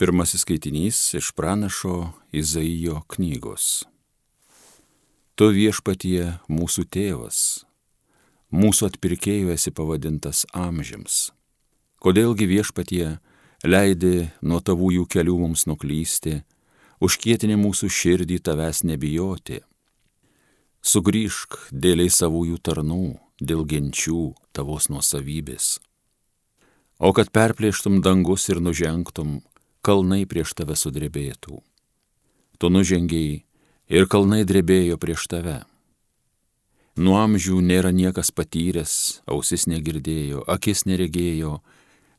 Pirmasis skaitinys iš pranašo Izaijo knygos. Tu viešpatie mūsų tėvas, mūsų atpirkėjų esi pavadintas amžiams. Kodėlgi viešpatie leidi nuo tavųjų kelių mums nuklysti, užkietinė mūsų širdį tavęs nebijoti. Sugryžk dėliai savųjų tarnų, dėl genčių tavos nuosavybės. O kad perplėštum dangus ir nužengtum, kalnai prieš tave sudrebėtų. Tu nužengiai ir kalnai drebėjo prieš tave. Nuo amžių nėra niekas patyręs, ausis negirdėjo, akis neregėjo,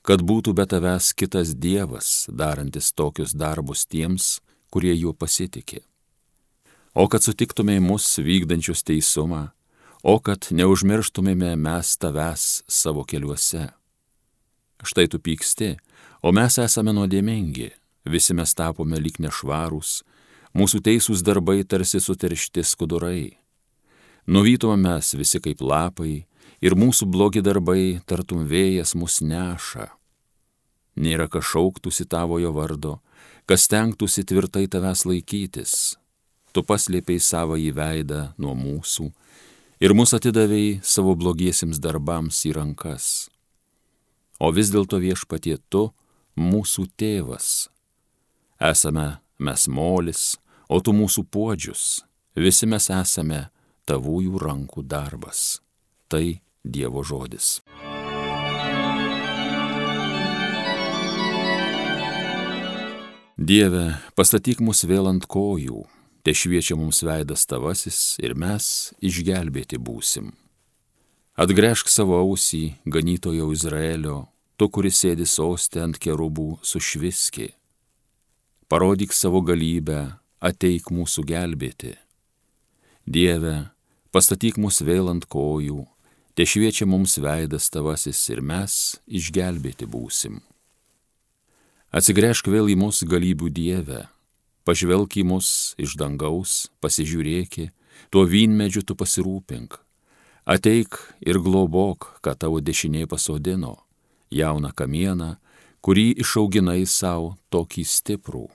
kad būtų be tavęs kitas Dievas, darantis tokius darbus tiems, kurie juo pasitikė. O kad sutiktumėj mus vykdančius teisumą, o kad neužmirštumėme mes tavęs savo keliuose. Štai tu pyksti, O mes esame nuodėmingi, visi mes tapome lyg nešvarūs, mūsų teisūs darbai tarsi suteršti skudurai. Nuvytume mes visi kaip lapai ir mūsų blogi darbai tartum vėjas mus neša. Nėra kas šauktųsi tavojo vardo, kas tenktųsi tvirtai tavęs laikytis. Tu paslėpiai savo į veidą nuo mūsų ir mus atidavėjai savo blogiesiems darbams į rankas. O vis dėlto viešpatie tu, mūsų tėvas. Esame mes molis, o tu mūsų puodžius, visi mes esame tavųjų rankų darbas. Tai Dievo žodis. Dieve, pastatyk mus vėl ant kojų, te šviečia mums veidas tavasis ir mes išgelbėti būsim. Atgręžk savo ausį, ganytojo Izraelio, tu, kuris sėdi sostė ant kerubų sušviski. Parodyk savo galybę, ateik mūsų gelbėti. Dieve, pastatyk mus vėl ant kojų, te šviečia mums veidas tavasis ir mes išgelbėti būsim. Atsigręžk vėl į mūsų galybių Dievę, pažvelk į mus iš dangaus, pasižiūrėki, tuo vynmedžiu tu pasirūpink, ateik ir globok, ką tavo dešinė pasodino jauną kamieną, kurį išauginai savo tokį stiprų.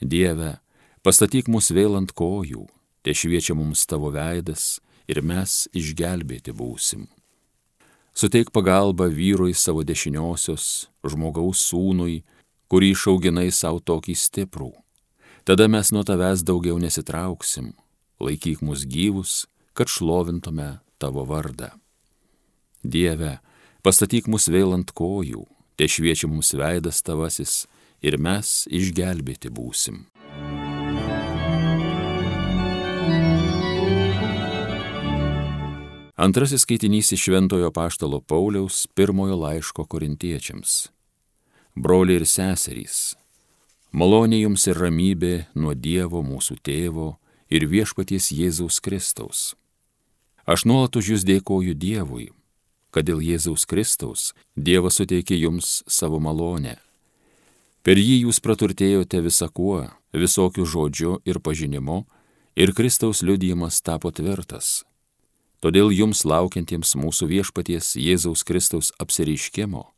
Dieve, pastatyk mus vėl ant kojų, te šviečia mums tavo veidas ir mes išgelbėti būsim. Suteik pagalbą vyrui savo dešiniosios, žmogaus sūnui, kurį išauginai savo tokį stiprų. Tada mes nuo tavęs daugiau nesitrauksim, laikyk mus gyvus, kad šlovintume tavo vardą. Dieve, pastatyk mus vėl ant kojų, te šviečia mums veidas tavasis ir mes išgelbėti būsim. Antrasis skaitinys iš Šventojo Paštalo Pauliaus pirmojo laiško korintiečiams. Broliai ir seserys, malonė jums ir ramybė nuo Dievo mūsų tėvo ir viešpaties Jėzaus Kristaus. Aš nuolat už jūs dėkoju Dievui kad dėl Jėzaus Kristaus Dievas suteikė jums savo malonę. Per jį jūs praturtėjote visakuo, visokių žodžių ir pažinimu, ir Kristaus liudijimas tapo tvirtas. Todėl jums laukiantiems mūsų viešpaties Jėzaus Kristaus apsireiškimo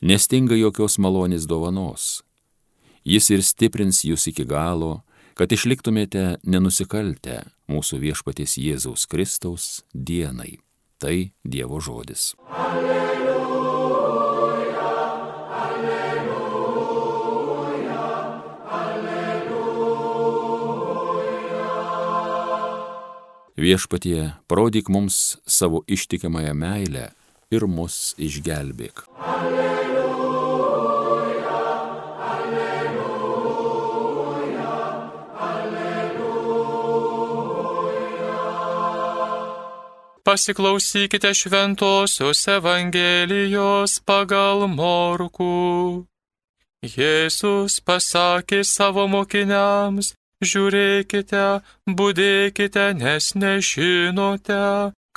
nestinga jokios malonės dovanos. Jis ir stiprins jūs iki galo, kad išliktumėte nenusikaltę mūsų viešpaties Jėzaus Kristaus dienai. Tai Dievo žodis. Alleluja, alleluja, alleluja. Viešpatie, parodyk mums savo ištikimąją meilę ir mus išgelbėk. Alleluja. Pasiklausykite šventosios Evangelijos pagal Morku. Jėzus pasakė savo mokiniams, žiūrėkite, būdėkite, nes nežinote,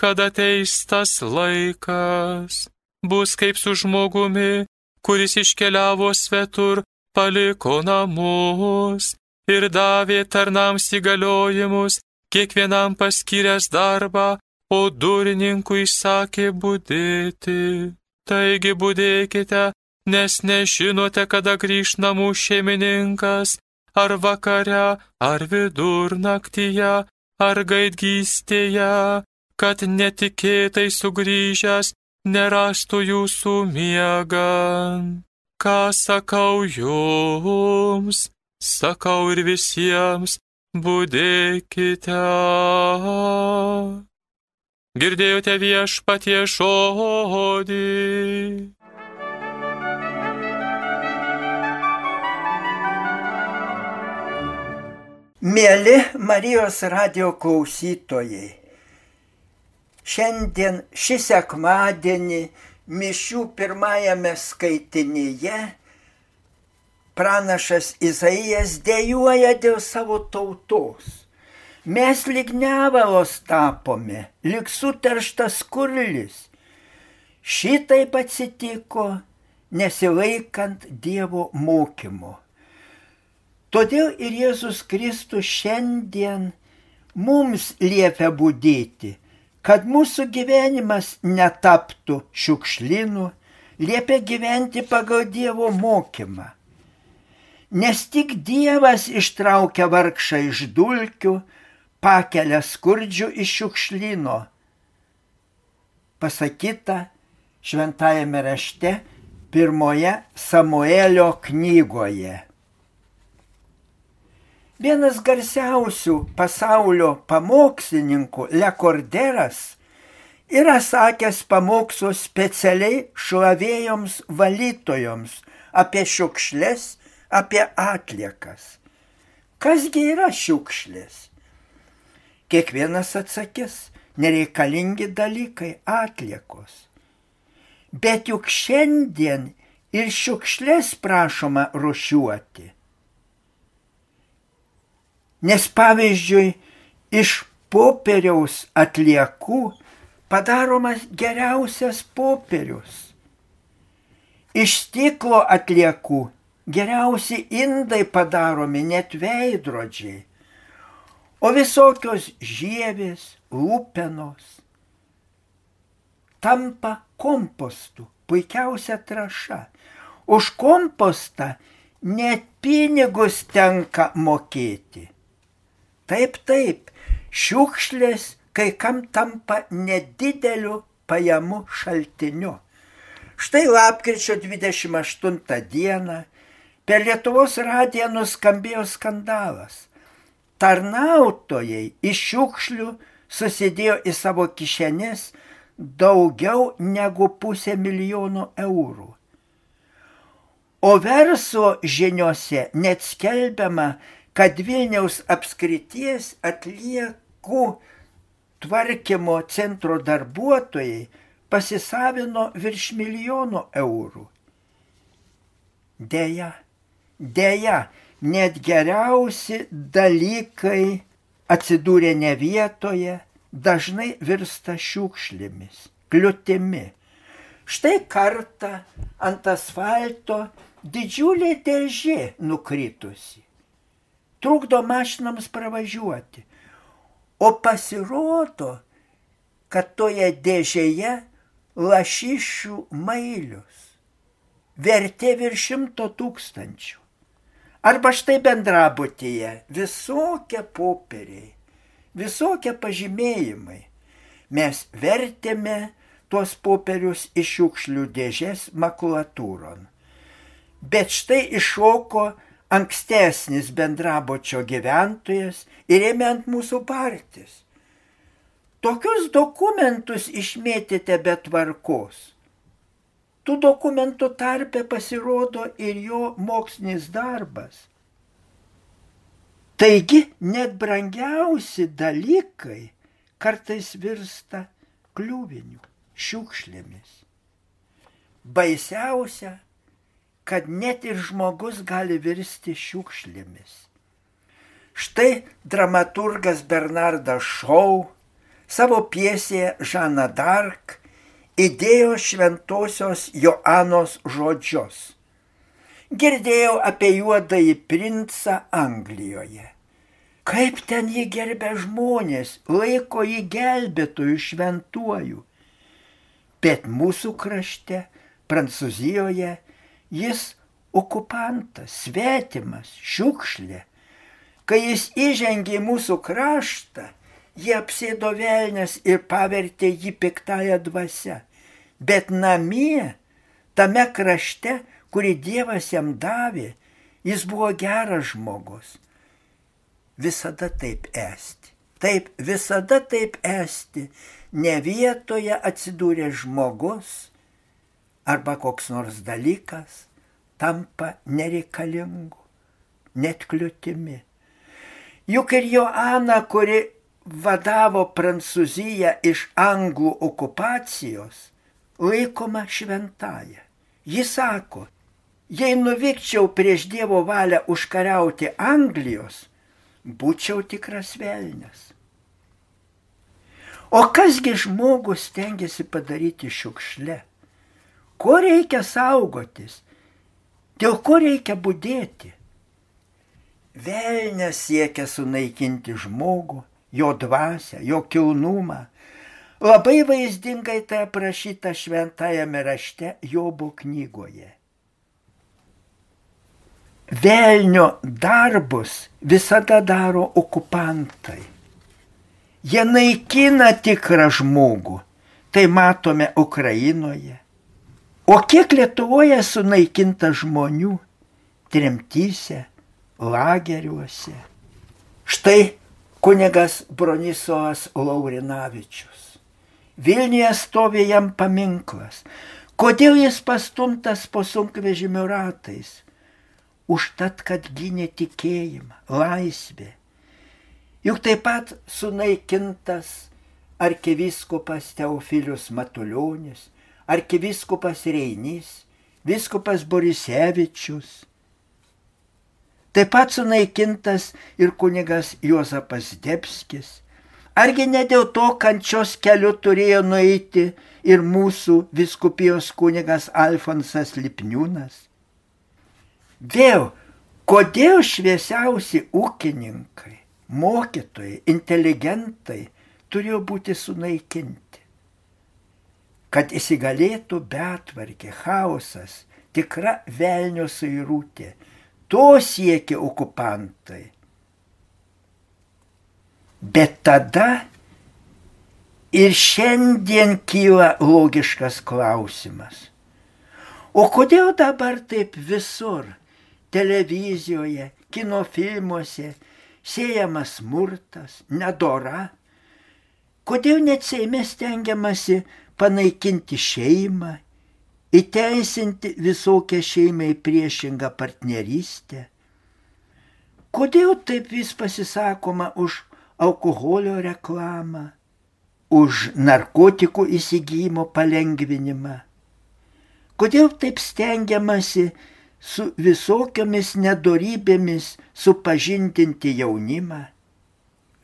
kada ateis tas laikas. Bus kaip su žmogumi, kuris iškeliavo svetur, paliko namus ir davė tarnams įgaliojimus, kiekvienam paskyręs darbą o durininkui sakė būdėti. Taigi būdėkite, nes nežinote, kada grįž namų šeimininkas, ar vakare, ar vidurnaktyje, ar gaidgystėje, kad netikėtai sugrįžęs nerastų jūsų miegant. Ką sakau jums, sakau ir visiems, būdėkite. Girdėjote viešpatie žodį. Mėly Marijos radio klausytojai, šiandien šį sekmadienį mišių pirmajame skaitinyje pranašas Izaijas dėjuoja dėl savo tautos. Mes lyg nevalos tapome, lyg suterštas kurlis. Šitaip atsitiko nesilaikant Dievo mokymo. Todėl ir Jėzus Kristus šiandien mums liepia būdėti, kad mūsų gyvenimas netaptų šiukšlinu, liepia gyventi pagal Dievo mokymą. Nes tik Dievas ištraukia vargšą iš dulkių, pakelia skurdžių iš šiukšlyno. Pasakyta šventajame rašte pirmoje Samuelio knygoje. Vienas garsiausių pasaulio pamokslininkų Lekorderas yra sakęs pamokslus specialiai šlavėjoms valytojoms apie šiukšlės apie atliekas. Kasgi yra šiukšlės? Kiekvienas atsakys, nereikalingi dalykai atliekos. Bet juk šiandien ir šiukšlės prašoma rušiuoti. Nes pavyzdžiui, iš popieriaus atliekų padaromas geriausias popierius. Iš stiklo atliekų Geriausi indai padaromi net veidrodžiai, o visokios žievės, lūpenos tampa kompostu, puikiausia traša. Už kompostą net pinigus tenka mokėti. Taip, taip, šiukšlės kai kam tampa nedideliu pajamų šaltiniu. Štai lapkričio 28 dieną Per Lietuvos radiją nuskambėjo skandalas. Tarnautojai iš šiukšlių susidėjo į savo kišenės daugiau negu pusę milijono eurų. O verslo žiniuose net skelbiama, kad Vilniaus apskrities atliekų tvarkymo centro darbuotojai pasisavino virš milijono eurų. Deja, Deja, net geriausi dalykai atsidūrė ne vietoje, dažnai virsta šiukšlėmis, kliūtimi. Štai kartą ant asfalto didžiulė dėžė nukritusi. Trukdo mašinams pravažiuoti. O pasirodo, kad toje dėžėje lašišių mailius. Vertė virš šimto tūkstančių. Arba štai bendrabutyje visokie popieriai, visokie pažymėjimai. Mes vertėme tuos popierius iš šiukšlių dėžės makulatūron. Bet štai iššoko ankstesnis bendrabočio gyventojas ir ėmė ant mūsų partis. Tokius dokumentus išmėtėte be tvarkos. Tų dokumentų tarpe pasirodo ir jo mokslinis darbas. Taigi net brangiausi dalykai kartais virsta kliūviniu, šiukšlėmis. Baisiausia, kad net ir žmogus gali virsti šiukšlėmis. Štai dramaturgas Bernardas Šau savo piesėje Žana Dark įdėjo šventosios Joanos žodžius. Girdėjau apie juodąjį princą Anglijoje. Kaip ten jį gerbė žmonės, laiko jį gelbėtojų šventuoju. Bet mūsų krašte, Prancūzijoje, Jis okupantas, svetimas, šiukšlė. Kai jis įžengė į mūsų kraštą, jie apsėdo velnės ir pavertė jį piktąją dvasę. Bet namie, tame krašte, kurį Dievas jam davė, jis buvo geras žmogus. Visada taip esti. Taip, visada taip esti. Ne vietoje atsidūrė žmogus arba koks nors dalykas tampa nereikalingu, net kliūtimi. Juk ir Joana, kuri vadavo Prancūziją iš anglų okupacijos, laikoma šventąją. Jis sako, jei nuvykčiau prieš Dievo valią užkariauti Anglijos, būčiau tikras velnės. O kasgi žmogus tengiasi padaryti šiukšle? Ko reikia saugotis? Dėl ko reikia būdėti? Velnės siekia sunaikinti žmogų, jo dvasę, jo kilnumą. Labai vaizdingai tai aprašyta šventajame rašte Jobo knygoje. Velnio darbus visada daro okupantai. Jie naikina tikrą žmogų. Tai matome Ukrainoje. O kiek Lietuvoje sunaikinta žmonių tremtyse, lageriuose. Štai kunigas Bronisovas Laurinavičius. Vilniuje stovi jam paminklas. Kodėl jis pastumtas po sunkvežimių ratais? Užtat, kad gynė tikėjimą, laisvę. Juk taip pat sunaikintas arkiviskupas Teofilius Matuljonis, arkiviskupas Reinys, viskupas Borisevičius, Taip pat sunaikintas ir kunigas Juozapas Debskis. Argi ne dėl to kančios keliu turėjo nueiti ir mūsų viskupijos kunigas Alfonsas Lipniūnas? Vėl, kodėl šviesiausi ūkininkai, mokytojai, inteligentai turėjo būti sunaikinti? Kad įsigalėtų betvarkė, chaosas, tikra velnio suirūtė To siekia okupantai. Bet tada ir šiandien kyla logiškas klausimas. O kodėl dabar taip visur, televizijoje, kino filmuose, siejamas smurtas, nedora? Kodėl net Seime stengiamasi panaikinti šeimą, įteisinti visokią šeimai priešingą partnerystę? Kodėl taip vis pasisakoma už alkoholio reklamą, už narkotikų įsigijimo palengvinimą? Kodėl taip stengiamasi su visokiomis nedorybėmis supažindinti jaunimą?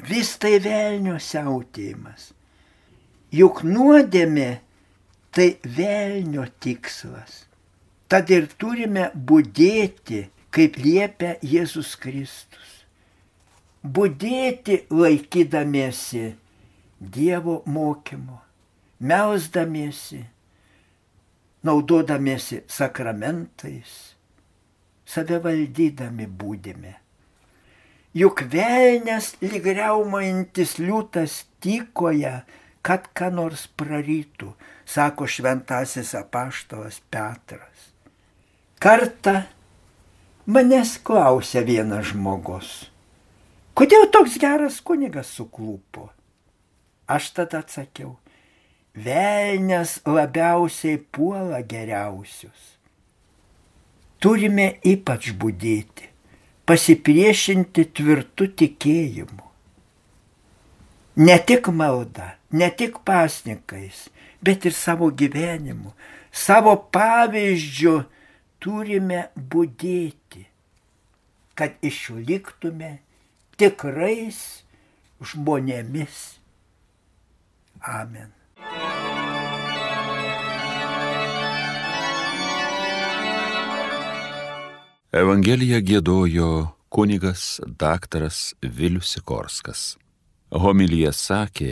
Vis tai velnio siautėjimas. Juk nuodėmė tai velnio tikslas. Tad ir turime būdėti, kaip liepia Jėzus Kristus. Būdėti laikydamiesi Dievo mokymo, melsdamiesi, naudodamiesi sakramentais, save valdydami būdime. Juk velnės lygriaumantis liūtas tykoja, kad ką nors prarytų, sako šventasis apaštalas Petras. Kartą manęs klausė vienas žmogus, kodėl toks geras kunigas suklūpo? Aš tada atsakiau, velnės labiausiai puola geriausius. Turime ypač būdėti, pasipriešinti tvirtų tikėjimu. Ne tik malda, ne tik pasnikais, bet ir savo gyvenimu, savo pavyzdžiu turime būdėti, kad išliktume tikrais žmonėmis. Amen. Evangeliją gėdojo kunigas daktaras Vilius Sikorskas. Homilyje sakė